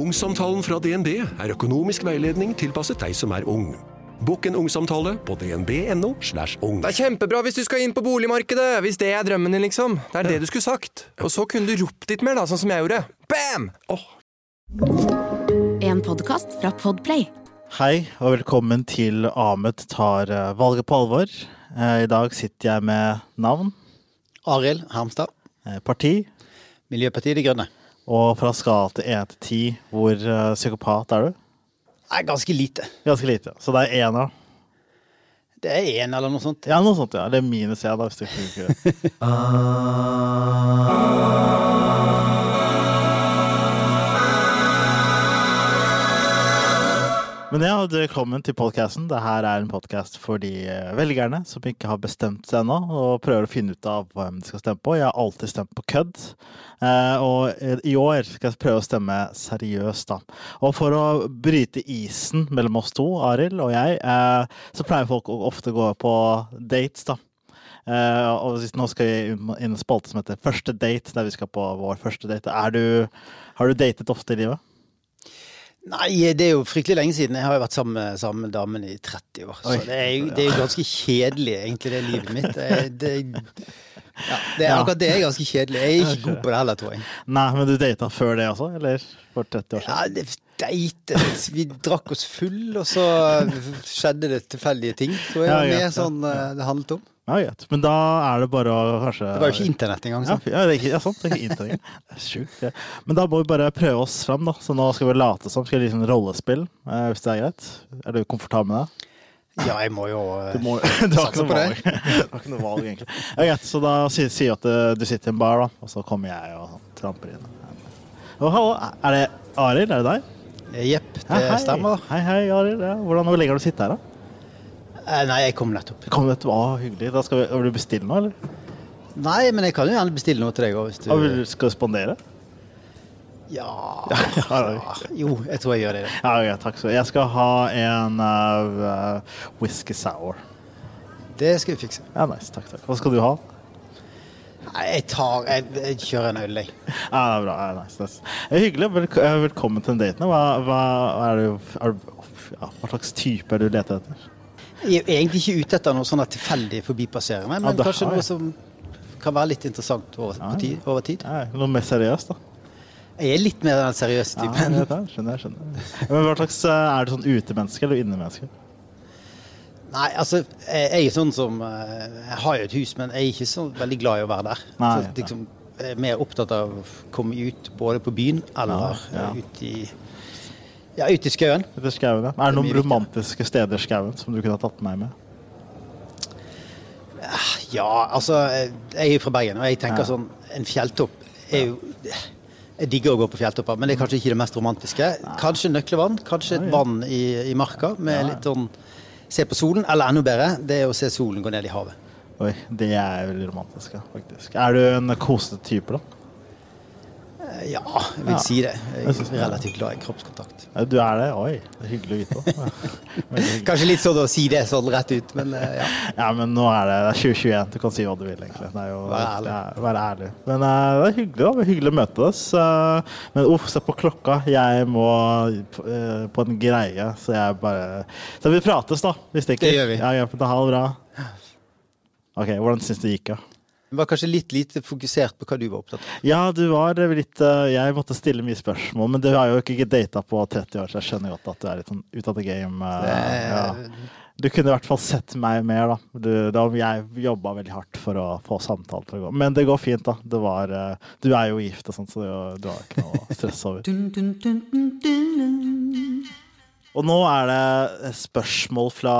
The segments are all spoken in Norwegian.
Ungsamtalen fra DNB er økonomisk veiledning tilpasset deg som er ung. Bokk en ungsamtale på dnb.no. slash ung. Det er kjempebra hvis du skal inn på boligmarkedet, hvis det er drømmen din, liksom. Det er det du skulle sagt. Og så kunne du ropt litt mer, da, sånn som jeg gjorde. Bam! En podkast fra Podplay. Hei, og velkommen til Ahmed tar eh, valget på alvor. Eh, I dag sitter jeg med navn, Arild Hermstad, eh, parti, Miljøpartiet De Grønne. Og fra skala til 1 til 10, hvor uh, psykopat er du? Nei, ganske lite. Ganske lite. Så det er én av. Det er én eller noe sånt. Ja, noe sånt, ja. Det er minus én, da, hvis du ikke bruker det. Men ja, velkommen til podkasten. Dette er en podkast for de eh, velgerne som ikke har bestemt seg ennå, og prøver å finne ut av hvem de skal stemme på. Jeg har alltid stemt på kødd, eh, og i år skal jeg prøve å stemme seriøst, da. Og for å bryte isen mellom oss to, Arild og jeg, eh, så pleier folk å ofte gå på dates, da. Eh, og nå skal vi inn i en spalte som heter Første date, der vi skal på vår første date. Du, har du datet ofte i livet? Nei, det er jo fryktelig lenge siden. Jeg har jo vært sammen med samme damen i 30 år. Så Oi. det er, jo, det er jo ganske kjedelig, egentlig, det livet mitt. Det, det, ja, det er akkurat det er ganske kjedelig. Jeg er ikke god på det heller, tror jeg. Nei, men du data før det også, eller for 30 år siden? Ja, det, date, Vi drakk oss full, og så skjedde det tilfeldige ting. tror jeg ja, mer sånn eh, det handlet om. Ja, greit. Men da er det bare å kanskje Det var jo ikke internett engang. Så. ja, det er ikke, ja, sant. Det er ikke internett. Det er sjukt. Ja. Men da må vi bare prøve oss fram, da. Så nå skal vi late som. Skal vi liksom rollespill, eh, hvis det er greit? Er du komfortabel med det? Ja, jeg må jo eh, Du, må, du har ikke noe på valg. Du har ikke noe valg, egentlig. Ja, greit. Så da sier si at eh, du sitter i en bar, da, og så kommer jeg og sånn, tramper inn. Og hallo, er det Arild? Er det deg? Jepp, det hei. stemmer. Hei, hei, Arild. Ja. Hvordan, ligger lenge har du sittet her, da? Eh, Nei, jeg kom nettopp. Kom nettopp, å, hyggelig. Da skal vi, vil du bestille noe, eller? Nei, men jeg kan jo gjerne bestille noe til deg òg, du Ah, vil du skal spandere? Ja, ja. ja Jo, jeg tror jeg gjør det. Ja, okay, Takk så. Jeg skal ha en uh, whisky sour. Det skal vi fikse. Ja, nice. Takk, takk. Hva skal du ha? Nei, jeg tar Jeg, jeg kjører en øl, jeg. Ja, det er bra. Ja, nice, nice. Hyggelig. Velk eh, velkommen til datene. Hva, hva, hva, ja, hva slags type er det du leter etter? Jeg er egentlig ikke ute etter noe sånn tilfeldig forbipasserende, men Ja, det kanskje noe som kan være litt interessant over, tid, over tid. Ja, noe mer seriøst, da. Jeg er litt mer den seriøse typen. Ja, jeg skjønner jeg. skjønner. Men hva slags, eh, Er du sånn utemenneske eller innemenneske? Nei, altså, jeg er sånn som eh, Jeg har jo et hus, men jeg er ikke så veldig glad i å være der. Nei, så, liksom, jeg er mer opptatt av å komme ut både på byen eller Ja, ja. ut i Ja, ute i skauen. Er det noen romantiske steder i skauen som du kunne ha tatt meg med? Ja, altså Jeg er jo fra Bergen, og jeg tenker Ja. sånn En fjelltopp er jo Jeg digger å gå på fjelltopper, men det er kanskje ikke det mest romantiske. Kanskje nøklevann, kanskje et vann i, i marka med litt sånn Se på solen, eller enda bedre, det er å se solen gå ned i havet. Oi, det er veldig romantisk, faktisk. Er du en kosete type, da? Eh, Ja, jeg vil Ja. si det. Jeg er relativt glad i kroppskontakt. Ja, Du er det? Oi, det er hyggelig å vite. Ja. Kanskje litt sånn å si det sånn rett ut, men eh, ja. Ja, men nå er det, det er 2021. Du kan si hva du vil, egentlig. Det er jo, vær ærlig. Ja, vær ærlig. Men uh, det er hyggelig da. Det er hyggelig å møte oss. Uh, men uff, se på klokka. Jeg må på en greie, så jeg bare Så vi prates, da. Vi stikker. Det gjør vi. Ja, ja, ha det bra. OK, hvordan syns du det gikk, da? Det var kanskje litt lite fokusert på hva du var opptatt av. Ja, du var litt eh, Jeg måtte stille mye spørsmål, men du har jo ikke data på 30 år, så jeg skjønner godt at du er litt sånn ut av the game. eh, Det- ja. Du kunne i hvert fall sett meg mer, da. Du, da jeg jobba veldig hardt for å få samtalen til å gå. Men det går fint, da. Det var, eh, du er jo gift og sånn, så det, du har ikke noe stress over. Og nå er det spørsmål fra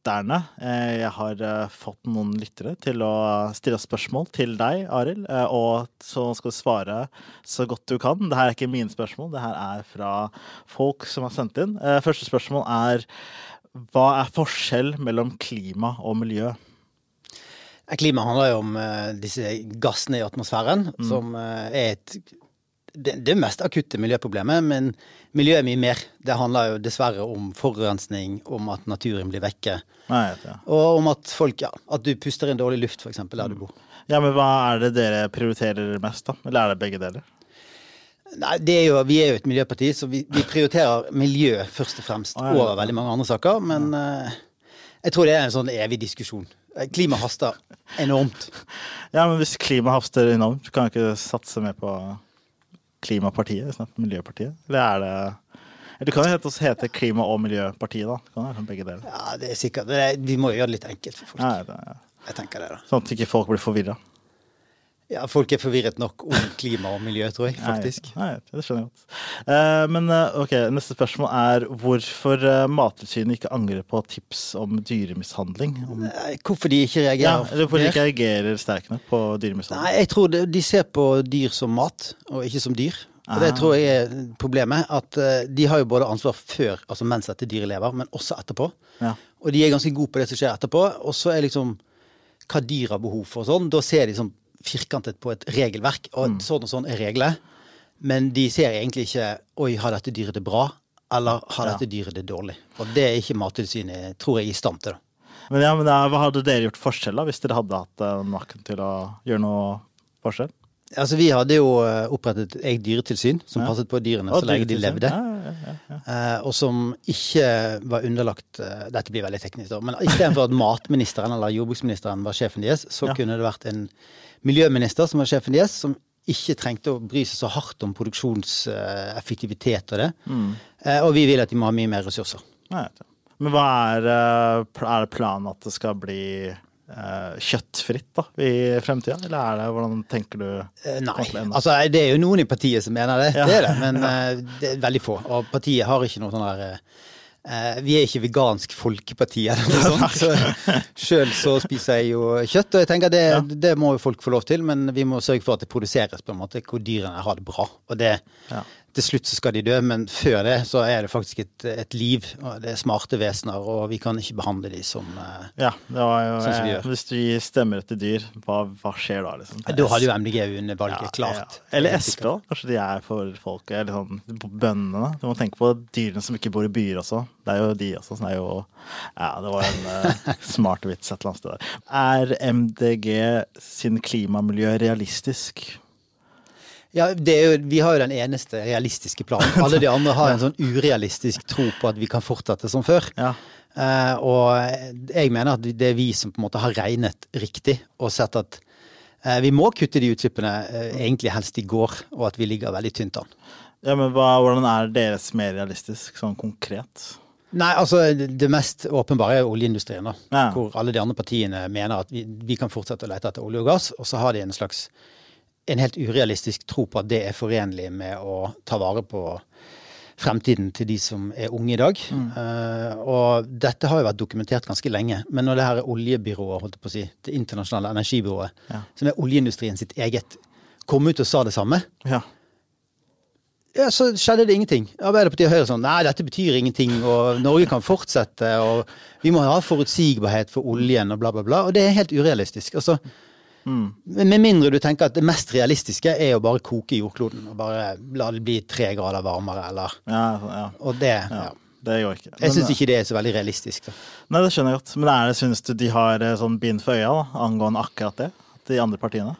lytterne. Eh, Jeg har eh, fått noen lyttere til å stille spørsmål til deg, Arild. eh, Og så skal du svare så godt du kan. Dette er ikke mine spørsmål, det her er fra folk som har sendt inn. Første spørsmål er hva er forskjell mellom klima og miljø? Klima handler jo om disse gassene i atmosfæren, som eh, er et det, det mest akutte miljøproblemet, men miljøet er mye mer. Det handler jo dessverre om forurensning, om at naturen blir vekke, Nei, ja. og om at folk, ja, at du puster inn dårlig luft, f.eks. der du bor. Ja, men hva er det dere prioriterer mest, da? Eller er det begge deler? Nei, det er jo, Vi er jo et miljøparti, så vi, vi prioriterer miljø først og fremst Ah, ja, ja. over veldig mange andre saker. Men uh, jeg tror det er en sånn evig diskusjon. Klima haster enormt. Ja, men hvis klima haster enormt, kan du ikke satse mer på Klimapartiet istedenfor Miljøpartiet? Eller er det eller kan jo hete, Klima- og miljøpartiet, da. Det kan være begge deler. Ja, det er sikkert. Er, vi må jo gjøre det litt enkelt for folk. Nei, det ja. Jeg tenker det da. sånn at ikke folk blir forvirra. Ja, Folk er forvirret nok om klima og miljø, tror jeg, faktisk. Nei, nei, det skjønner jeg godt. Uh, men eh, ok, neste spørsmål er hvorfor uh, Mattilsynet ikke angrer på tips om dyremishandling? Om, Hvorfor de ikke ja, reagerer? eller hvorfor de ikke reagerer sterkt nok på dyremishandling? Nei, jeg tror de ser på dyr som mat, og ikke som dyr. Og det Ah. tror jeg er problemet. At eh, de har jo både ansvar før, altså mens dette dyret lever, men også etterpå. Ja. Og de er ganske gode på det som skjer etterpå. Og så er liksom hva dyr har behov for og sånn. Da ser de sånn firkantet på et regelverk, og Mm. sånn og sånn er reglene. Men de ser egentlig ikke Oi, har dette dyret det bra? Eller har Ja. dette dyret det dårlig? Og det er ikke Mattilsynet, tror jeg, i stand til. da. Men, ja, men da, hva hadde dere gjort forskjell da, hvis dere hadde hatt uh, makten til å gjøre noe forskjell? Altså, Vi hadde jo eh, opprettet et eget dyretilsyn som Ja. passet på dyrene Og så lenge de levde. Ja, ja. Eh, og som ikke var underlagt eh, Dette blir veldig teknisk, da. Men istedenfor at matministeren eller jordbruksministeren var sjefen deres, så kunne det vært en miljøminister som var sjefen deres, som ikke trengte å bry seg så hardt om produksjonseffektivitet og det. Mm. Eh, og vi vil at de må ha mye mer ressurser. Nei. Men hva er, eh, er det planen at det skal bli eh, kjøttfritt da, i fremtida? Eller er det, hvordan tenker du? Nei. Altså, det er jo noen i partiet som mener det, Ja. det er det, men det er veldig få. Og partiet har ikke noe sånn der Vi er ikke vegansk folkeparti eller noe sånt. Så sjøl så spiser jeg jo kjøtt, og jeg tenker det, Ja. det må jo folk få lov til, men vi må sørge for at det produseres på en måte hvor dyrene har det bra. Og det Ja. Til slutt så skal de dø, men før det så er det faktisk et, et liv. Og det er smarte vesener, og vi kan ikke behandle de som eh, Ja, det var jo, Sånn som vi eh, gjør. Hvis du gir stemmer til dyr, hva, hva skjer da? liksom? Da hadde jo MDG vunnet valget, Ja, klart. ja. Eller SV, da. Kanskje de er for folket, eller sånn bøndene. Du må tenke på dyrene som ikke bor i byer også. Det er jo de også som er jo Ja, det var en eh, smart vits et eller annet sted der. Er MDG sin klimamiljø realistisk? Ja, det jo, Vi har jo den eneste realistiske planen. Alle de andre har en sånn urealistisk tro på at vi kan fortsette som før. Ja. Eh, og jeg mener at det er vi som på en måte har regnet riktig og sett at eh, vi må kutte de utslippene eh, egentlig helst i går, og at vi ligger veldig tynt an. ja, men hva, hvordan er deres mer realistisk, sånn konkret? Nei, altså det mest åpenbare er oljeindustrien, da. Ja. Hvor alle de andre partiene mener at vi, vi kan fortsette å lete etter olje og gass, og så har de en slags en helt urealistisk tro på at det er forenlig med å ta vare på fremtiden til de som er unge i dag. Mm. Uh, og dette har jo vært dokumentert ganske lenge. Men når det her oljebyrået, holdt jeg på å si, det internasjonale energibyrået, Ja. som er oljeindustrien sitt eget, kom ut og sa det samme, Ja. ja, så skjedde det ingenting. Arbeiderpartiet og Høyre sånn Nei, dette betyr ingenting, og Norge kan fortsette, og vi må ha forutsigbarhet for oljen, og bla, bla, bla. Og det er helt urealistisk. Altså, Mm. Med mindre du tenker at det mest realistiske er å bare koke jordkloden og bare la det bli tre grader varmere, eller Ja, ja. Og det ja. ja. Det går ikke. Jeg syns ikke det er så veldig realistisk. Da. Nei, det skjønner jeg godt. Men er det, syns du de har eh, sånn bind for øya da, angående akkurat det? De andre partiene?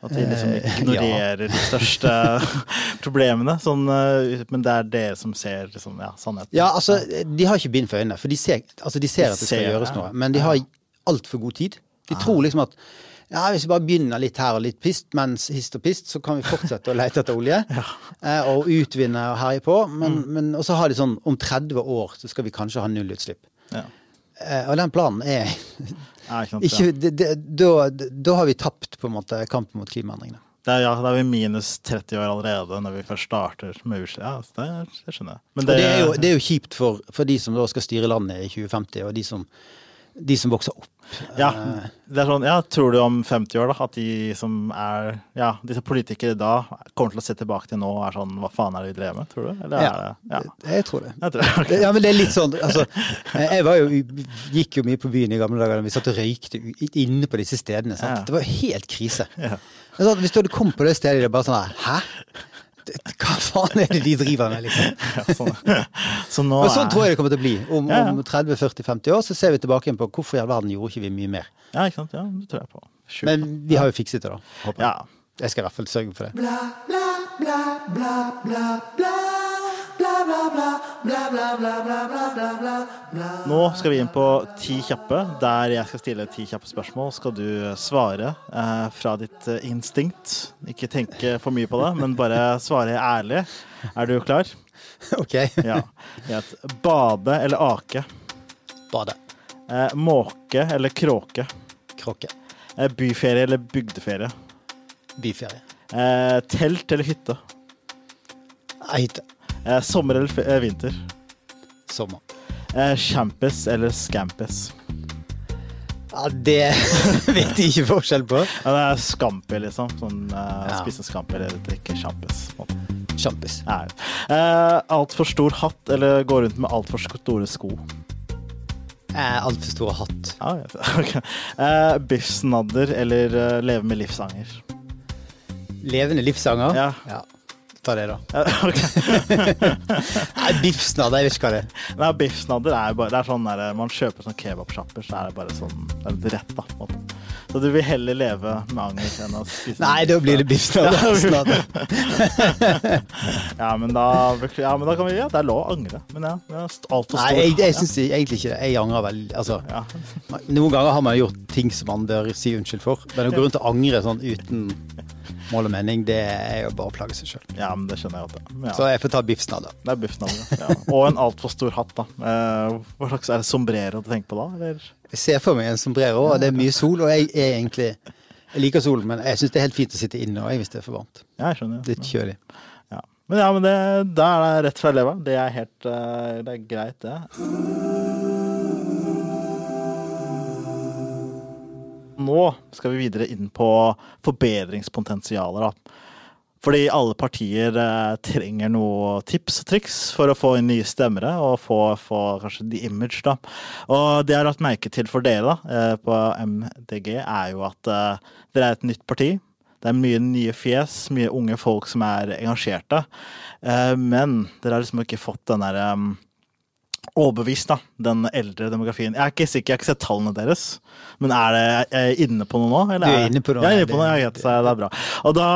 At de liksom ignorerer ignorerer de største problemene? Sånn, eh, men det er dere som ser liksom, ja, sannheten? Ja, altså, de har ikke bind for øynene, for de ser, altså, de ser De at det skal ser, gjøres noe. Men de har altfor god tid. De tror liksom at ja, hvis vi bare begynner litt her og litt pist, mens hist og pist, så kan vi fortsette å lete etter olje. ja. og utvinne og herje på. Men, Mm. men, og så har de sånn om 30 år så skal vi kanskje ha nullutslipp. Ja. Eh, og den planen er ikke sant, ikke det, det, da, da har vi tapt på en måte kampen mot klimaendringene. Det er, ja, da er vi minus 30 år allerede når vi først starter med utslipp. Ja, det, det skjønner jeg. Men Og det er jo, det er jo kjipt for, for de som da skal styre landet i 2050, og de som, de som vokser opp. Ja, det er sånn, ja, tror du om 50 år da, at de som er Ja, disse politikere da kommer til å se tilbake til nå og er sånn Hva faen er det vi drev med, tror du? Eller Ja. det Ja, Jeg tror det. jeg tror det. Okay. Ja, men det er litt sånn altså, Jeg var jo, gikk jo mye på byen i gamle dager vi satt og røykte inne på disse stedene. Sant? Det var jo helt krise. Sånn, hvis du hadde kommet på det stedet, det er bare sånn Hæ? Det- Hva faen er det de driver med, liksom? Ja, sånn. Så nå Men sånn tror jeg det kommer til å bli. Om, Ja, ja. om 30-40-50 år så ser vi tilbake på hvorfor i all verden gjorde ikke vi mye mer. Ja, ikke sant? Ja, det tror jeg på. Sjukt. Men vi har jo fikset det, da. Håper jeg. Ja. Jeg skal i hvert fall sørge for det. Nå skal vi inn på Ti kjappe, der jeg skal stille ti kjappe spørsmål. Skal du svare eh, fra ditt eh, instinkt. Ikke tenke for mye på det, men bare svare ærlig. Er du klar? Ok. Ja. Bade eller ake? Bade. Eh, måke eller kråke? Kråke. Eh, byferie eller bygdeferie? Byferie. Eh, telt eller hytte? Hytte. Eh, sommer eller eh, vinter? Sommer. Eh, Champis eller scampis? Ja, det vet jeg ikke forskjell på. Ja, det er scampi, liksom. Sånn eh, Ja. spise scampi eller drikke en. Sjampis. Nei. Eh, Altfor stor hatt eller gå rundt med altfor store sko? Eh, Altfor stor hatt. Ja, det. Eh, Biffsnadder eller eh, leve med livsanger? Levende livssanger? Ja. Ta det, da. Nei, Biffsnadder, hva det. Nei, Biffsnadder er bare Det er sånn der, Man kjøper sånn kebabsjapper, så er det bare sånn Det er litt rett, da. på en måte. Så du vil heller leve med anger enn å spise Nei, da blir det biffsnadder. Ja, men da, ja, men da kan vi Ja, det er lov å angre. Men ja, det er altfor stor Nei, jeg, jeg syns egentlig ikke det. Jeg angrer vel Altså, ja. noen ganger har man gjort ting som man bør si unnskyld for, men å gå rundt og angre sånn uten mål og mening, det er jo bare å plage seg sjøl. ja, men det skjønner jeg godt. Ja. Så jeg får ta biffsnadder. Det er biffsnadder. Ja. Og en altfor stor hatt, da. Eh, hva slags er det sombrero du tenker på da? Eller? Jeg ser for meg en sombrero, og det er mye sol, og jeg er egentlig Jeg liker solen, men jeg syns det er helt fint å sitte inne og jeg hvis det er for varmt. Ja, jeg skjønner. Litt kjølig. Ja. Men ja, men det, da er det rett fra leveren. Det er helt eh, Det er greit, det. Nå skal vi videre inn på forbedringspotensialer, da. Fordi alle partier eh, trenger noe tips og triks for å få inn nye stemmere og få, få kanskje the image, da. Og det jeg har lagt merke til for dere eh, på MDG, er jo at eh, dere er et nytt parti. Det er mye nye fjes, mye unge folk som er engasjerte. Eh, Men dere har liksom ikke fått den derre overbevist, da, den eldre demografien. Jeg er ikke sikker, jeg har ikke sett tallene deres, men er det er jeg inne på noe nå? eller Du er inne på noe, Jeg er inne på noe, jeg vet, det er bra. Og da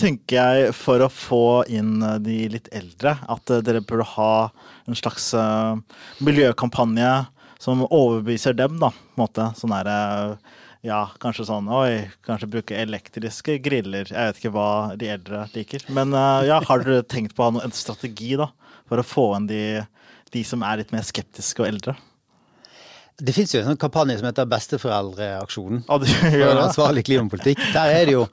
tenker jeg, for å få inn de litt eldre, at eh, dere burde ha en slags eh, miljøkampanje som overbeviser dem, da, på en måte. Sånn der, eh, ja, kanskje sånn Oi, kanskje bruke elektriske griller. Jeg vet ikke hva de eldre liker. Men ja, har dere tenkt på å ha en strategi, da, for å få inn de, de som er litt mer skeptiske og eldre? Det fins jo en sånn kampanje som heter Besteforeldreaksjonen. Ja, du For en ansvarlig klimapolitikk. Der er det jo,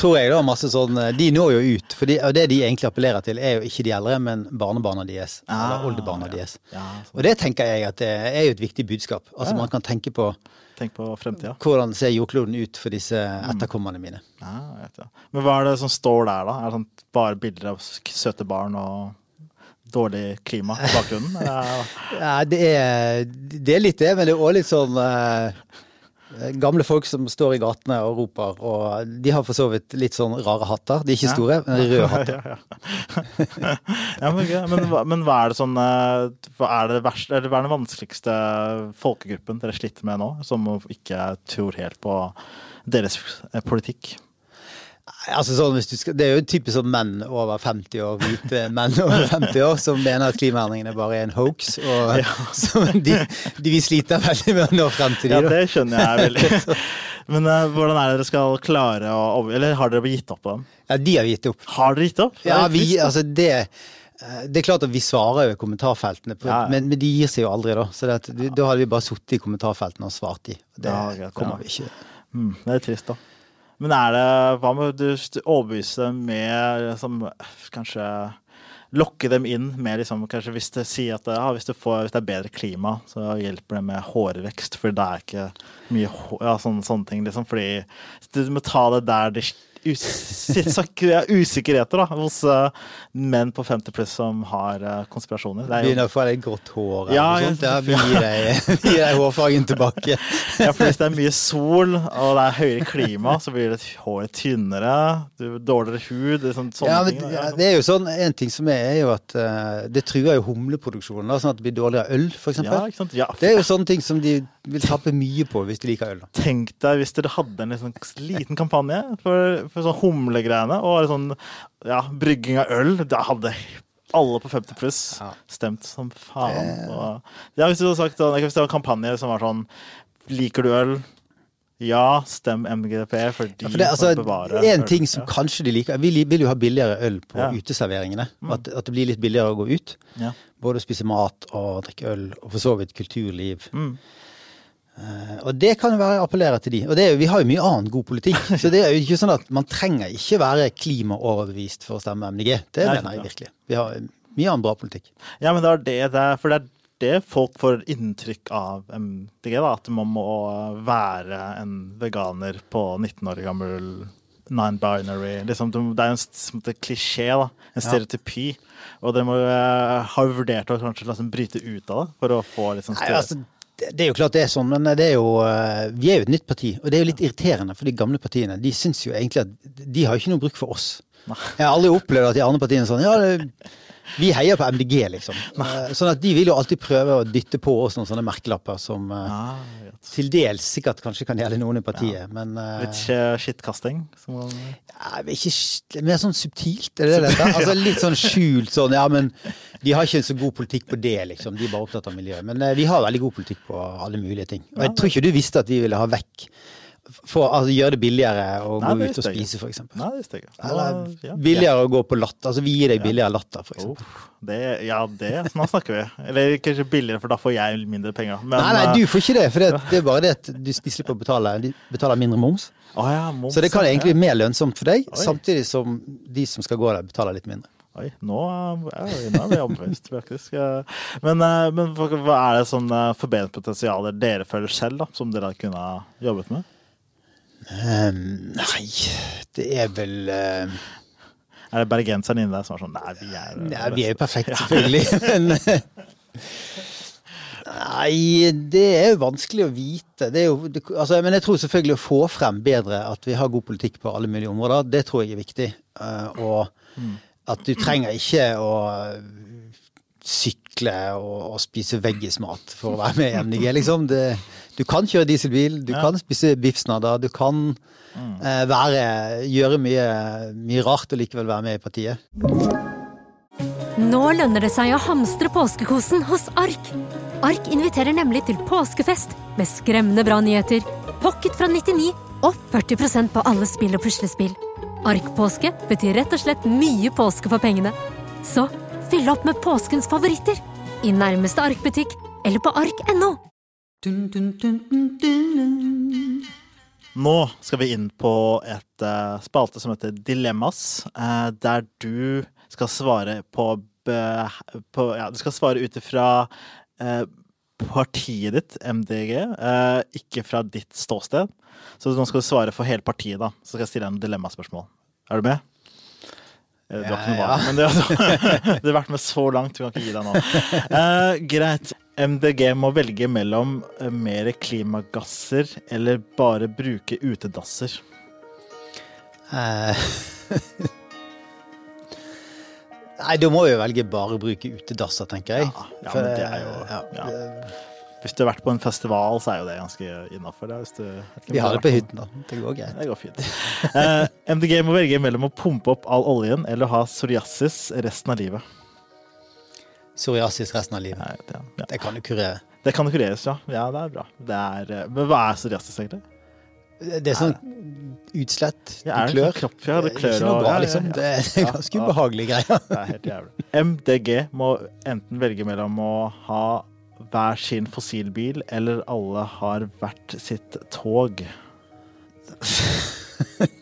tror jeg, da, masse sånn De når jo ut. For de, og det de egentlig appellerer til, er jo ikke de eldre, men barnebarna deres. Ah, eller oldebarna ja. deres. Ja. Og det tenker jeg at det er jo et viktig budskap. Altså Man kan tenke på Tenk på fremtida. hvordan ser jordkloden ut for disse Mm. etterkommerne mine. Ja, vet det. Men hva er det som står der, da? Er det sånn bare bilder av søte barn og dårlig klima i bakgrunnen? Ja, det er, det er litt det, men det er òg litt sånn eh, Gamle folk som står i gatene og roper, og de har for så vidt litt sånn rare hatter. De er ikke store, men røde hatter. ja, men, men, men hva er det sånn eh, Hva er det verste, eller hva er den vanskeligste folkegruppen dere sliter med nå, som ikke tror helt på deres politikk? Altså sånn, hvis du skal, det er jo typisk sånn menn over 50 år, hvite menn over 50 år, som mener at klimaendringene bare er en hoax. Og så de, de vi sliter veldig med å nå frem til Ja, de, da. det skjønner jeg veldig. Men uh, hvordan er det dere skal klare å Eller har dere gitt opp på dem? Ja, de har gitt opp. Har dere gitt opp? Ja, vi, altså det eh, det er klart at vi svarer jo i kommentarfeltene, på, Ja, ja. Men, men de gir seg jo aldri, da. Så det, da hadde vi bare sittet i kommentarfeltene og svart de. Det Ja, greit, kommer ja. vi ikke Mm, det er trist, da. Men er det Hva med du overbevise overbevise med liksom, Kanskje lokke dem inn med liksom, kanskje Hvis det sier at ja, hvis, du får, hvis det er bedre klima, så hjelper det med hårvekst. For det er ikke mye ja, sånne, sånne ting, liksom. Fordi du må ta det der det usikkerheter da, hos eh, menn på 50 pluss som har eh, konspirasjoner. Det er Begynner å få deg grått hår Ja, gir deg, hårfargen tilbake. Ja, for hvis det er mye sol og det er høyere klima, så blir det håret tynnere, du, dårligere hud, det sånn, sånne Ja, men, ting. ja, det er jo sånn, En ting som er, er jo at uh, det truer jo humleproduksjonen. Da, sånn at det blir dårligere øl, f.eks. Ja. Ja, Det er jo sånne ting som de vil tape mye på hvis de liker øl. Da. Tenk deg hvis dere hadde en liksom liten kampanje. For, For sånn humlegreiene og sånn ja, brygging av øl. Da hadde alle på 50 pluss stemt som faen. Og, ja, hvis du hadde sagt sånn, Hvis det var en kampanje som var sånn Liker du øl? Ja, stem MGP, for de Ja, for det, altså, bevare en ting som ja. kanskje de liker Vi vil jo ha billigere øl på Ja. uteserveringene. At, at det blir litt billigere å gå ut. Ja. Både å spise mat og drikke øl, og for så vidt kulturliv. Mm. Eh, og det kan jo være appellere til de. Og det er, vi har jo mye annen god politikk. så det er jo ikke sånn at man trenger ikke være klimaoverbevist for å stemme MDG. Det Nei, mener jeg virkelig. Vi har mye annen bra politikk. Ja, men det er det, det er, for det er det folk får inntrykk av MDG, da. At man må være en veganer på 19 år gammel non-binary. Liksom, det er en klisjé, da. En stereotypi. Og dere må eh, ha vurdert å kanskje liksom bryte ut av det for å få sånn Nei, altså, det, er jo klart det er sånn, men det er jo, eh, vi er jo et nytt parti. Og det er jo litt irriterende, for de gamle partiene de syns jo egentlig at de har ikke noe bruk for oss. Jeg har aldri opplevd at de andre partiene er sånn Ja, det, vi heier på MDG, liksom. Eh, Sånn at de vil jo alltid prøve å dytte på oss noen sånne merkelapper som Ah, til dels sikkert kanskje kan gjelde noen i partiet, men uh, Litt skittkasting. man- ja, er ikke mer sånn subtilt, er det det? heter? Altså Litt sånn skjult sånn, ja, men de har ikke en så god politikk på det, liksom. De er bare opptatt av miljøet. Men uh, vi har veldig god politikk på alle mulige ting. Og jeg tror ikke du visste at vi ville ha vekk for altså, gjøre det billigere å Nei, gå ut og spise, eksempel. Nei, det stiger. Eller Ja, billigere å gå på latter. Altså vi gir deg billigere latter, eksempel. Oh, det, ja, det Nå snakker vi. Eller kanskje billigere, for da får jeg mindre penger. Men, Nei, nei, eh, du får ikke det, for det, det er bare det at du, de slipper å betale de betaler mindre moms. Oh, ja, moms, Så det kan egentlig bli mer lønnsomt for deg, Oi. samtidig som de som skal gå der, betaler litt mindre. Oi, nå, er- nå er vi omvendt, faktisk. Eh, Men, eh, men hva er det sånn eh, forbedringspotensialer dere føler selv, da, som dere kunne jobbet med? Ehm, nei, det er vel uh, Er det bergenseren inni der som er sånn Nei, vi er Nei, vi er jo perfekte, selvfølgelig. Men Nei, det er jo vanskelig å vite. Det jo, det, altså, men jeg tror selvfølgelig å få frem bedre at vi har god politikk på alle mulige områder, det tror jeg er viktig. Uh, og at du trenger ikke å sykle og, og spise veggismat for å være med i MDG, liksom. Det, du kan kjøre dieselbil, du Ja. kan spise biffsnadder, du kan eh, være, gjøre mye, mye rart og likevel være med i partiet. Nå lønner det seg å hamstre påskekosen hos Ark. Ark inviterer nemlig til påskefest med skremmende bra nyheter, pocket fra 99 og 40% på alle spill og puslespill. Ark-påske betyr rett og slett mye påske for pengene. Så fyll opp med påskens favoritter i nærmeste Ark-butikk eller på ark.no. Nå skal vi inn på et uh, spalte som heter Dilemmas, uh, der du skal svare på, be, på Ja, du skal svare ut ifra eh, partiet ditt, MDG, eh, ikke fra ditt ståsted. Så nå skal du svare for hele partiet, da. Så skal jeg stille deg noen dilemmaspørsmål. Er du med? Du har ikke noe Ja, valg, men det, du har vært med så langt, du kan ikke gi deg nå. Uh, greit. MDG må velge mellom eh, mer klimagasser eller bare bruke utedasser. Eh, Nei, da må vi velge bare bruke utedasser, tenker jeg. Ja, ja, For, men det er jo ja, ja. Hvis du har vært på en festival, så er jo det ganske innafor. Vi har det på hytten, da. Det går greit. Det går fint. Eh, MDG må velge mellom å pumpe opp all oljen eller ha psoriasis resten av livet. Psoriasis resten av livet. Nei, det, ja. Det kan du kurere. det kan kureres, ja. Ja, det er bra. Det er, eh, men hva er psoriasis, egentlig? Det er sånn utslett. Du Ja, det klør. sånn kropp- ja, det klør ikke noe bra, liksom. ja. Det er ganske ubehagelige greier. Det er helt jævlig. MDG må enten velge mellom å ha hver sin fossilbil, eller alle har hvert sitt tog.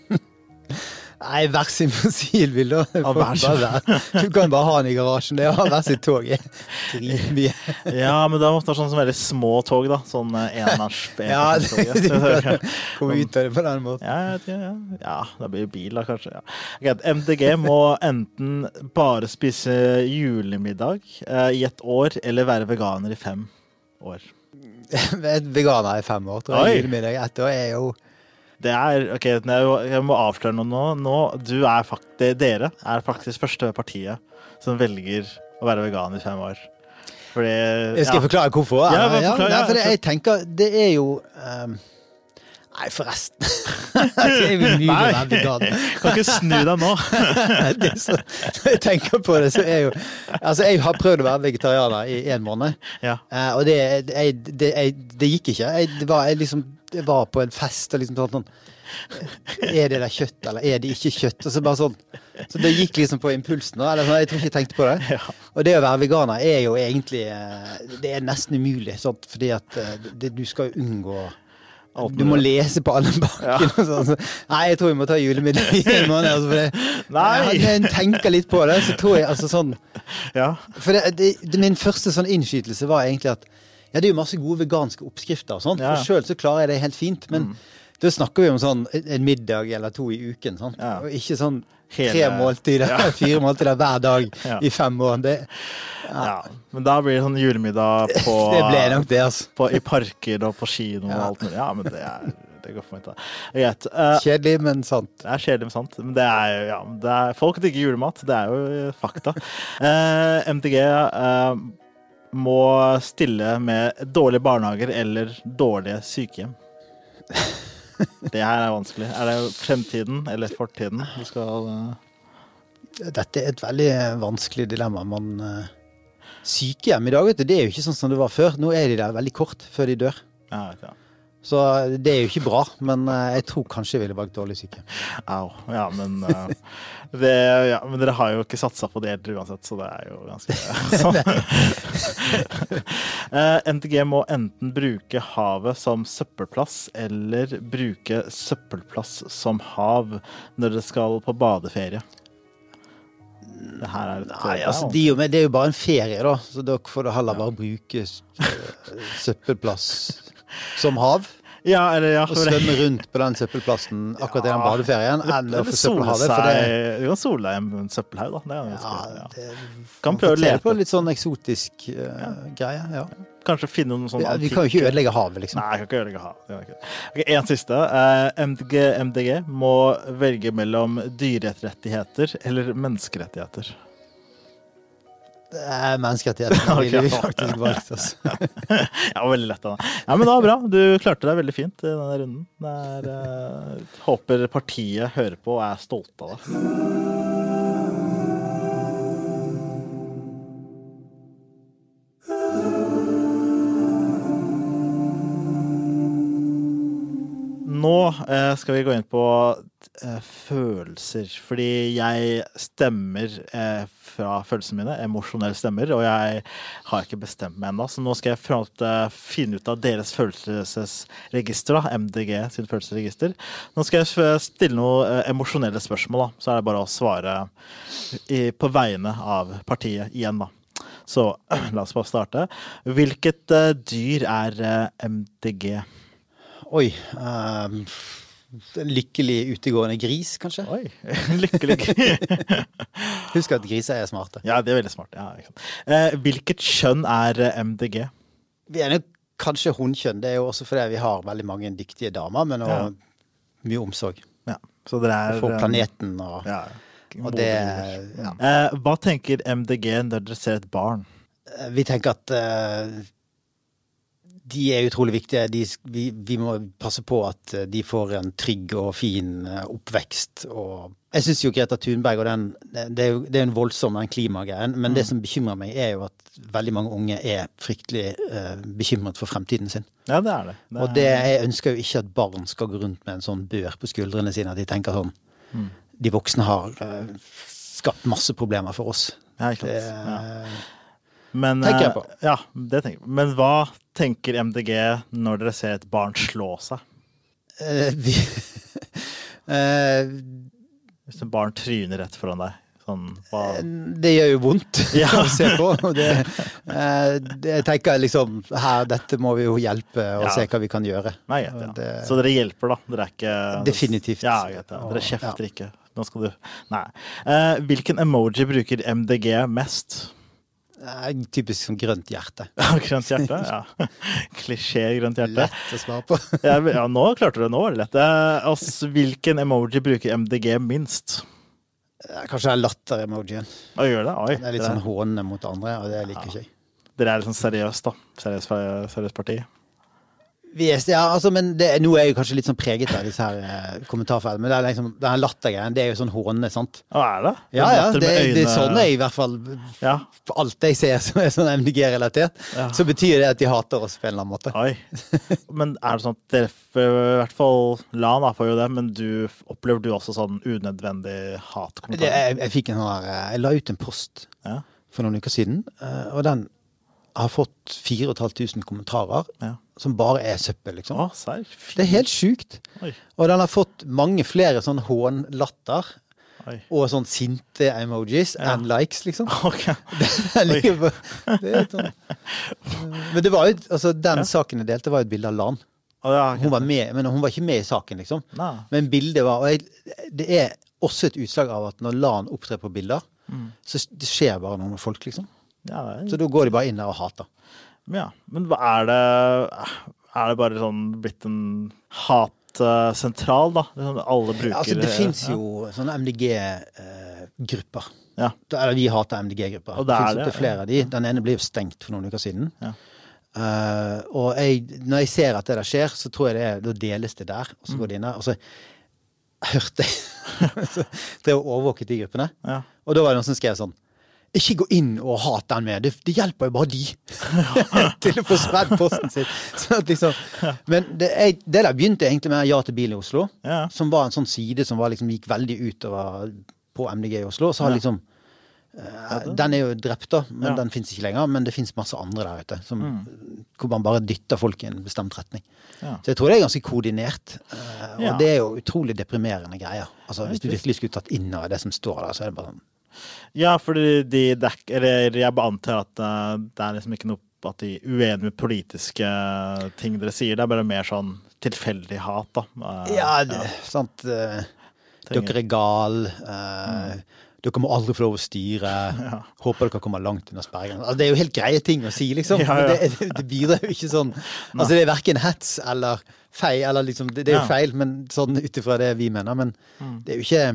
Nei, hver sin fossilbil, da. Du kan bare ha den i garasjen. Det har hver sitt tog. er Dritmye. Ja, men det være sånn som veldig små tog, da. Sånn eh, enars Ja, du kan komme ut av det på den måten. Ja, ja, ja. ja, det blir bil da, kanskje. Ja. Okay, MDG må enten bare spise julemiddag eh, i et år, eller være veganer i fem år. Veganer i fem år, tror jeg. Julemiddag ett år er jo Det er, ok, jeg må avsløre noe nå. nå du er faktisk, dere er faktisk første partiet som velger å være vegan i fem år. Fordi, Jeg skal ja. forklare hvorfor. Ja, bare Ja, nei, ja. for det, jeg tenker, det er jo ehm, Nei, forresten. det er være vegan. Kan ikke snu deg nå. det så, når jeg tenker på det, så er jo Altså, jeg har prøvd å være vegetarianer i en måned, Ja. eh, og det, jeg, det, jeg, det gikk ikke. Jeg, det var, jeg liksom var på en fest og liksom sånn sånn Er det der kjøtt, eller er det ikke kjøtt? Og så bare sånn Så det gikk liksom på impulsen. Eller sånn, jeg tror ikke jeg tenkte på det. Og det å være veganer er jo egentlig eh, Det er nesten umulig, sånn, fordi at eh, det, du skal jo unngå Alt du må lese på alle bakken. Ja. sånn, så, Nei, jeg tror vi må ta julemiddag i en måned. Altså, for det, Nei! Jeg tenker litt på det, så tror jeg altså sånn Ja. For det, det, det, min første sånn innskytelse var egentlig at ja, det er jo masse gode veganske oppskrifter og sånt. Ja. Mm. Og sjøl så klarer jeg det helt fint. Men da snakker vi om sånn en middag eller to i uken. Sant? Ja. Og ikke sånn Hele- tre ja. fire måltider hver dag Ja. i fem år. Det, ja. Men da blir det sånn julemiddag på, det altså. på I parker og på kino og alt mulig. Ja, men det er det går for meg. Greit. Eh, Kjedelig, men sant. Det er kjedelig, men sant. Men det er jo, ja, det er, folk digger julemat. Det er jo fakta. Uh, MDG uh, må stille med dårlige barnehager eller dårlige sykehjem. Det her er vanskelig. Er det fremtiden eller fortiden du skal eh, Dette er et veldig vanskelig dilemma. Man eh, Sykehjem i dag, vet du, det er jo ikke sånn som det var før. Nå er de der veldig kort før de dør. Ja, vet jeg. Så det er jo ikke bra, men eh, jeg tror kanskje jeg ville valgt dårlig syke. Au. Ja, men eh, det, ja, Men dere har jo ikke satsa på det eldre uansett, så det er jo ganske sånn. Eh, MDG må enten bruke havet som søppelplass eller bruke søppelplass som hav når dere skal på badeferie. Det her er litt Nei, altså, de, jo- det er jo bare en ferie, da, så dere får du heller bare bruke søppelplass som hav. Ja, eller ja. Og svømme rundt på den søppelplassen akkurat i den Ja. badeferien, Eller- sole søppelhavet. For det, Du kan sole deg i en søppelhaug, da. Det ja, ja. det, Kan prøve å lete. på litt sånn eksotisk eh, greie. Ja. Kanskje finne noen sånne Ja, vi kan jo ikke ødelegge havet, liksom. Nei, jeg kan ikke ødelegge havet. Det kan jeg ikke. Ok, en siste. Eh, MDG, MDG må velge mellom dyrerettigheter eller menneskerettigheter. Det er menneskerettighetene ville vi faktisk valgt. Altså. Ja, veldig lett. Da. Ja, men det var bra. Du klarte deg veldig fint i denne runden. Der, er, eh, håper partiet hører på og er stolte av deg. Eh, skal vi gå inn på eh, følelser, fordi jeg stemmer eh, fra følelsene mine, emosjonelle stemmer, og jeg har ikke bestemt meg ennå, så nå skal jeg finne ut av deres følelsesregister, MDG sin følelsesregister. Nå skal jeg stille noen emosjonelle spørsmål, da, så er det bare å svare på vegne av partiet igjen, da. Så la oss bare starte. Hvilket dyr er MDG? Oi. ehm, en lykkelig utegående gris, kanskje? Oi, lykkelig. Husk at griser er smarte. Ja, det er veldig smarte. Ja. Eh, hvilket kjønn er eh, MDG? Vi er nok kanskje hunnkjønn. Det er jo også fordi vi har veldig mange dyktige damer, men også Ja. mye omsorg Ja, så dere er for eh, planeten og, Ja, og det ja. Eh, hva tenker MDG når dere ser et barn? Vi tenker at eh, de er utrolig viktige. De, vi, vi må passe på at eh, de får en trygg og fin eh, oppvekst. Og jeg syns jo Greta Thunberg og den Det er jo det er en voldsom den klimagreien, men det som bekymrer meg, er jo at veldig mange unge er fryktelig eh, bekymret for fremtiden sin. Ja, det er det. det Og det, jeg ønsker jo ikke at barn skal gå rundt med en sånn bør på skuldrene sine, at de tenker sånn Mm. De voksne har eh, skapt masse problemer for oss. Ja, ikke Det. Ja. Men, tenker jeg eh, på. Ja, det tenker jeg. Men hva tenker MDG når dere ser et barn slå seg? Uh, vi, uh, Hvis et barn tryner rett foran deg? Sånn, det gjør jo vondt Ja. å se på. Det, eh, det, jeg tenker liksom her, dette må vi jo hjelpe og Ja. se hva vi kan gjøre. Nei, jeg, ja. Det- Så dere hjelper, da? Dere er ikke Definitivt. Ja. Dere kjefter ikke. Nå skal du Nei. Eh, hvilken emoji bruker MDG mest? Eh, typisk som grønt hjerte. grønt hjerte? Ja. Klisjé grønt hjerte. Lett å svare på. Ja, ja, nå klarte du det. Nå var det lett. Eh, altså, hvilken emoji bruker MDG minst? Kanskje Kanskje er latter-emojien. Det? Oi. Det er litt sånn hånende mot andre, og det liker ikke jeg. dere er litt sånn seriøst, da. Seriøst, seriøs parti. Er, ja, altså, men det, nå er jeg jo kanskje litt sånn preget av disse her eh, kommentarfeltene. Men det er liksom, denne lattergreien, det er jo sånn hånende, sant? Å, er det? Ja, ja, det det, er sånn jeg i hvert fall Ja. Alt jeg ser som er sånn MDG-relatert, Ja. så betyr det at de hater oss på en eller annen måte. Oi. Men er det sånn at dere I hvert fall LAN får jo det, men du opplever du også sånn unødvendig hatkommentarer? jeg, jeg fikk en sånn her eh, Jeg la ut en post Ja. for noen uker siden, eh, og den har fått 4500 kommentarer Ja. Som bare er søppel, liksom. Serr? Det er helt sjukt. Oi. Og den har fått mange flere sånn hånlatter Oi. og sånn sinte emojis Ja. and likes, liksom. Okay. På, det er sånn. Men det var jo, altså den saken jeg delte, var jo et bilde av Lan. Oh, ja, okay. Hun var med, men hun var ikke med i saken, liksom. Nei. Men bildet var Og jeg, det er også et utslag av at når Lan opptrer på bilder, Mm. så det skjer bare noe med folk, liksom. Ja, er Så da går de bare inn der og hater. Ja, men er det Er det bare sånn blitt en hatsentral, da? Sånn Alle bruker Altså, det fins ja. jo sånne MDG-grupper. Ja. Eller vi hater MDG-grupper. Det det fins flere av de. Den ene ble jo stengt for noen uker siden. Ja. Uh, og jeg, når jeg ser at det der skjer, så tror jeg det er Da deles det der, og så går det inn der. Og så hørte jeg drev og overvåket de gruppene. Ja. Og da var det noen som skrev sånn Ikke gå inn og hat den med. Det, det hjelper jo bare de til å få spredd posten sin. Så at liksom, men det, jeg, det der begynte egentlig med Ja til bil i Oslo, Ja. som var en sånn side som var liksom, gikk veldig utover på MDG i Oslo. Så har Ja. liksom uh, Den er jo drept, da, men Ja. Mm. den fins ikke lenger. Men det fins masse andre der ute, som, hvor man bare dytter folk i en bestemt retning. Så jeg tror det er ganske koordinert. Uh, og det er jo utrolig deprimerende greier. Altså, hvis du virkelig skulle tatt inn over det som står der, så er det bare sånn Ja, fordi de dekker eller jeg antar at eh, det er liksom ikke noe at de er uenige med politiske ting dere sier. Det er bare mer sånn tilfeldig hat, da. Eh, Ja, det, sant. eh, dere er gal. Mm. Dere må aldri få lov å styre. Håper dere kommer langt under sperregrensen. Altså, det er jo helt greie ting å si, liksom. Ja, ja. Det, det, det bidrar jo ikke sånn Altså, det er verken hets eller feil, eller liksom Det, det er jo feil, men sånn ut ifra det vi mener. Men det er jo ikke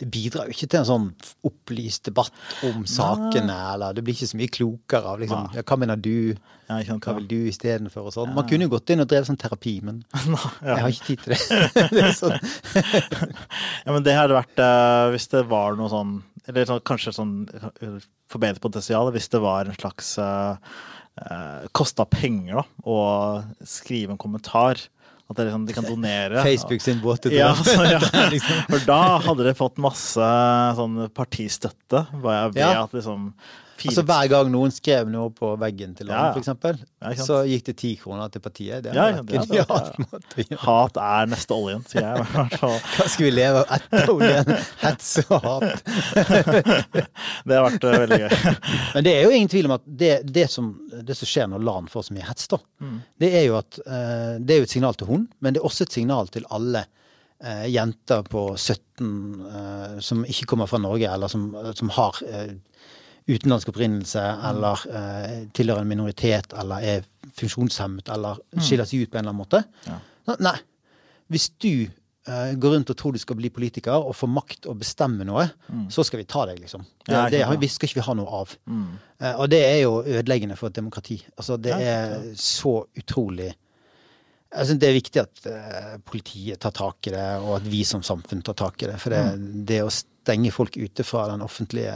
det bidrar jo ikke til en sånn opplyst debatt om sakene, eller det blir ikke så mye klokere av liksom ja, Hva mener du? Ja, Hva vil du istedenfor? Og sånn. Man kunne jo gått inn og drevet sånn terapi, men jeg har ikke tid til det. det sånn. Ja, men det hadde vært eh, hvis det var noe sånn Eller sånn, kanskje sånn uh, forbedret potensial hvis det var en slags uh, Kosta penger, da, å skrive en kommentar. At det liksom, de kan donere. Facebook sin båt til Ja, så, ja. Liksom- For da hadde de fått masse sånn partistøtte. Bare ved Ja. at liksom fire- Altså Hver gang noen skrev noe på veggen til landet, ja. Ja, ikke så gikk det ti kroner til partiet. Det Ja, ja, det det, å gjøre. Hat er neste oljen, sier jeg. Hva skal vi leve av etter oljen? Hets og hat. Det har vært eh, veldig gøy. Men det er jo ingen tvil om at det, det, som, det som skjer når LAN får så mye hets, da, det er jo at eh, det er jo et signal til hun, men det er også et signal til alle eh, jenter på 17 eh, som ikke kommer fra Norge, eller som, som har eh, utenlandsk opprinnelse, eller eh, tilhører en minoritet, eller er funksjonshemmet, eller skiller seg ut på en eller annen måte. Ja. Nei. Hvis du eh, går rundt og tror du skal bli politiker og få makt og bestemme noe, så skal vi ta deg, liksom. Det, Ja, det, det vi skal ikke vi ha noe av. Eh, og det er jo ødeleggende for et demokrati. Altså, det er så utrolig jeg synes Det er viktig at eh, politiet tar tak i det, og at vi som samfunn tar tak i det. For det, det å stenge folk ute fra den offentlige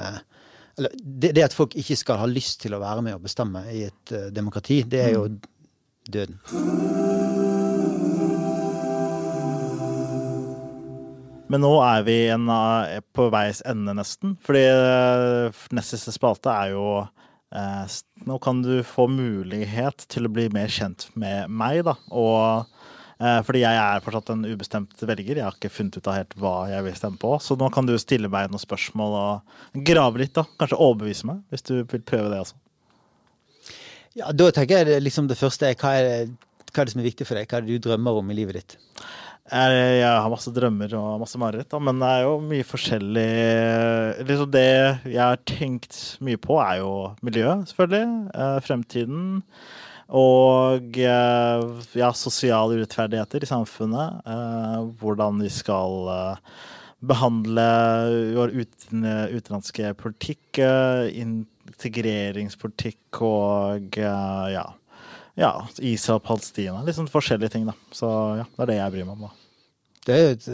Eller det, det at folk ikke skal ha lyst til å være med og bestemme i et uh, demokrati, det er jo døden. Men nå er vi en, eh, på veis ende, nesten. Fordi eh, nest siste spalte er jo eh, Nå kan du få mulighet til å bli mer kjent med meg, da. Og fordi jeg er fortsatt en ubestemt velger. Jeg har ikke funnet ut av helt hva jeg vil stemme på. Så nå kan du stille meg noen spørsmål og grave litt, da. Kanskje overbevise meg, hvis du vil prøve det også. Ja, Da tenker jeg liksom det første er hva, er hva er det som er viktig for deg? Hva er det du drømmer om i livet ditt? Jeg, jeg har masse drømmer og masse mareritt, men det er jo mye forskjellig liksom Det jeg har tenkt mye på, er jo miljøet, selvfølgelig. Eh, fremtiden. Og eh, ja, sosiale urettferdigheter i samfunnet. Eh, hvordan vi skal eh, behandle vår uten, utenlandske politikk. Integreringspolitikk og ja ja, Israel og Palestina. Litt sånn forskjellige ting, da. Så ja, det er det jeg bryr meg om, da. Det er, et,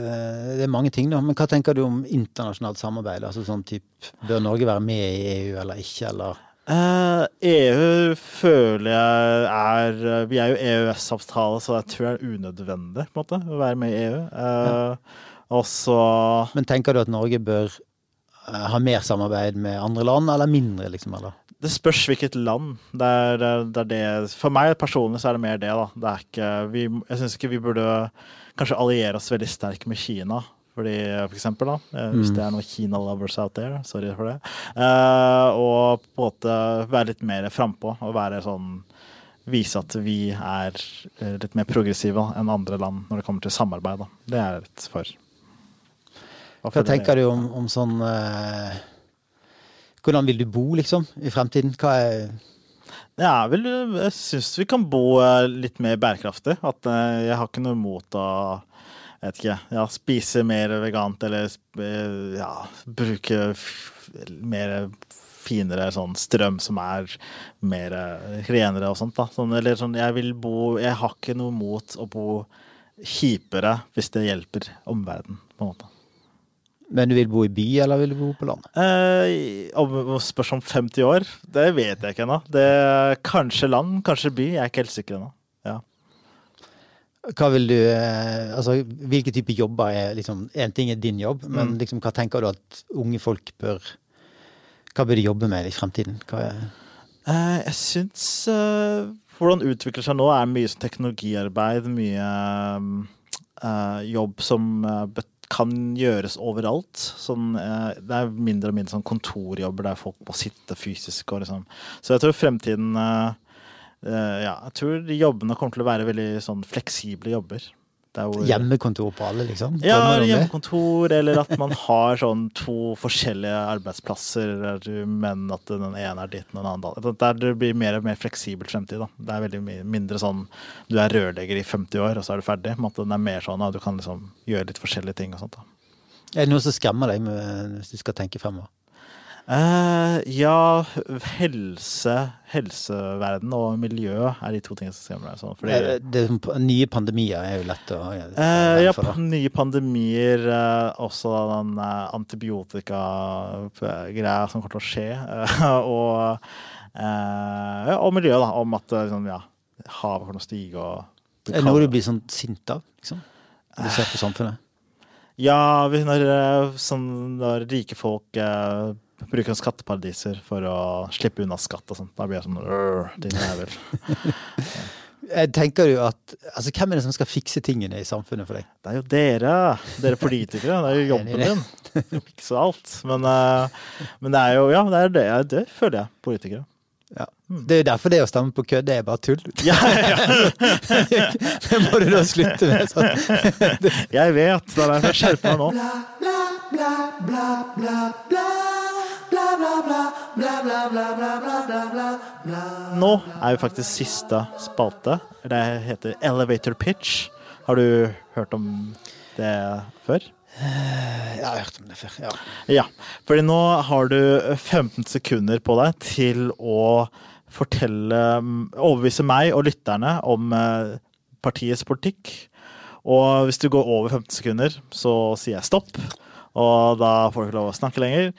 det er mange ting, da. Men hva tenker du om internasjonalt samarbeid? Altså sånn typ, Bør Norge være med i EU eller ikke, eller? Eh, EU føler jeg er Vi er jo EØS-avtale, så jeg tror det er unødvendig på en måte, å være med i EU. Ja. Og så Men tenker du at Norge bør eh, ha mer samarbeid med andre land, eller mindre, liksom? eller? Det spørs hvilket land. Det er, det er det For meg personlig så er det mer det, da. Det er ikke vi, Jeg syns ikke vi burde kanskje alliere oss veldig sterkt med Kina. Fordi, for eksempel, da, eh, hvis Mm. det er noen Kina-lovers out there, sorry for det. Uh, og på en måte være litt mer frampå og være sånn Vise at vi er eh, litt mer progressive enn andre land når det kommer til samarbeid. Da. Det er jeg litt for. Hva tenker du om, om sånn uh, Hvordan vil du bo, liksom, i fremtiden? Hva er Ja, vel, jeg syns vi kan bo litt mer bærekraftig. At jeg har ikke noe imot å jeg vet ikke, ja, spise mer vegant eller eh, ja, bruke mer finere sånn strøm som er mer eh, renere og sånt. da. Sånn, eller sånn, jeg vil bo Jeg har ikke noe mot å bo kjipere hvis det hjelper omverdenen, på en måte. Men du vil bo i by, eller vil du bo på landet? Eh, om spørs om 50 år, det vet jeg ikke ennå. Kanskje land, kanskje by. Jeg er ikke helt sikker ennå. Hva vil du eh, Altså, hvilke typer jobber er liksom En ting er din jobb, men Mm. liksom, hva tenker du at unge folk bør Hva bør de jobbe med i fremtiden? Eh, jeg syns eh, hvordan det utvikler seg nå, er mye sånn teknologiarbeid, mye eh, jobb som eh, kan gjøres overalt. Sånn, det er mindre og mindre sånn kontorjobber der folk må sitte fysisk. Og liksom. Så jeg tror fremtiden eh, Ja, jeg tror de jobbene kommer til å være veldig sånn fleksible jobber. Hvor- hjemmekontor på alle, liksom? Ja, hjemmekontor, eller at man har sånn to forskjellige arbeidsplasser, men at den ene er ditt og den andre. Der det blir mer og mer fleksibel fremtid. da. Det er veldig mindre sånn du er rørlegger i 50 år, og så er du ferdig. Men at den er mer sånn at du kan liksom gjøre litt forskjellige ting og sånt. da. Er det noe som skremmer deg med, hvis du skal tenke fremover? Eh, ja, helse, helseverden og miljø er de to tingene som skremmer meg. Sånn, fordi, Eh, Det, sånn- nye pandemier er jo lett å ja, for, da. nye pandemier, Uh, også den antibiotika-greia som kommer til å skje. og, ja, og miljøet, da, om at liksom, ja, havet kommer til å stige og Er det noe du blir sånn sint av, liksom? Du ser på samfunnet? Ja, når, sånn, når rike folk bruker skatteparadiser for å slippe unna skatt og sånt, da blir jeg sånn din jævel. Jeg tenker jo at altså, Hvem er det som skal fikse tingene i samfunnet for deg? Det er jo dere, dere politikere. Det er jo jobben din. Fikse alt. Men, eh, men det er jo Ja, det er det, det føler jeg. Politikere. Ja. Det er jo derfor det å stemme på kødd, det er bare tull. Ja, ja. det må du da slutte med. Sånn. Jeg vet. Det er derfor jeg skjerper meg nå. Nå er jo faktisk siste spalte. Det heter Elevator Pitch. Har du hørt om det før? Jeg har hørt om det før. ja. Ja, fordi nå har du 15 sekunder på deg til å fortelle, overbevise meg og lytterne om eh, partiets politikk. Og hvis du går over 15 sekunder, så sier jeg stopp. Og da får du ikke lov å snakke lenger.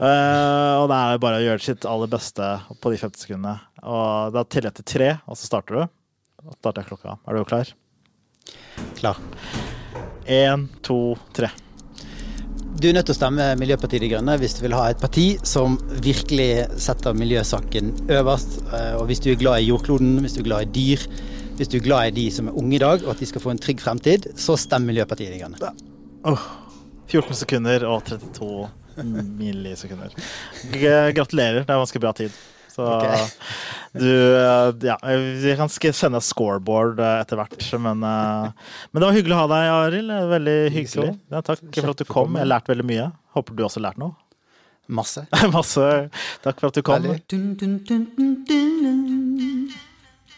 Uh, og da er det bare å gjøre sitt aller beste på de 15 sekundene. Og da teller jeg til tre, og så starter du. Da starter jeg klokka. Er du klar? Klar. Én, to, tre. Du er nødt til å stemme Miljøpartiet De Grønne hvis du vil ha et parti som virkelig setter miljøsaken øverst. Eh, Og hvis du er glad i jordkloden, hvis du er glad i dyr, hvis du er glad i de som er unge i dag, og at de skal få en trygg fremtid, så stem Miljøpartiet De Grønne. Åh, 14 sekunder og 32 millisekunder. Gratulerer, det er ganske bra tid. Så du eh, Ja, vi kan sende scoreboard eh, etter hvert, men, eh, men det var hyggelig å ha deg, Arild. Veldig hyggelig. Ja, takk for at du kom. Jeg har lært veldig mye. Håper du også har lært noe. Masse. Masse. Takk for at du kom. Veldig.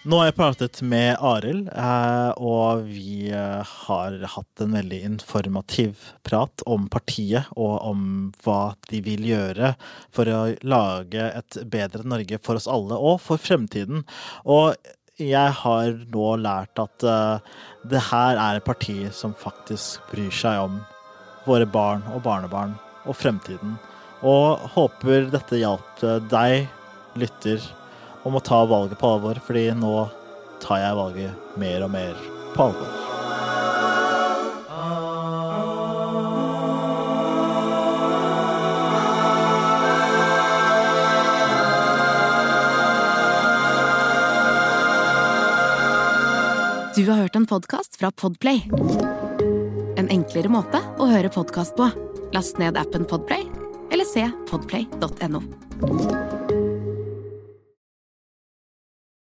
Nå har jeg pratet med Arild, eh, og vi eh, har hatt en veldig informativ prat om partiet og om hva de vil gjøre for å lage et bedre Norge for oss alle og for fremtiden. Og jeg har nå lært at eh, det her er et parti som faktisk bryr seg om våre barn og barnebarn og fremtiden. Og håper dette hjalp deg, lytter, om å ta valget på alvor, fordi nå tar jeg valget mer og mer på alvor. Du har hørt en podkast fra Podplay. En enklere måte å høre podkast på. Last ned appen Podplay, eller se podplay.no.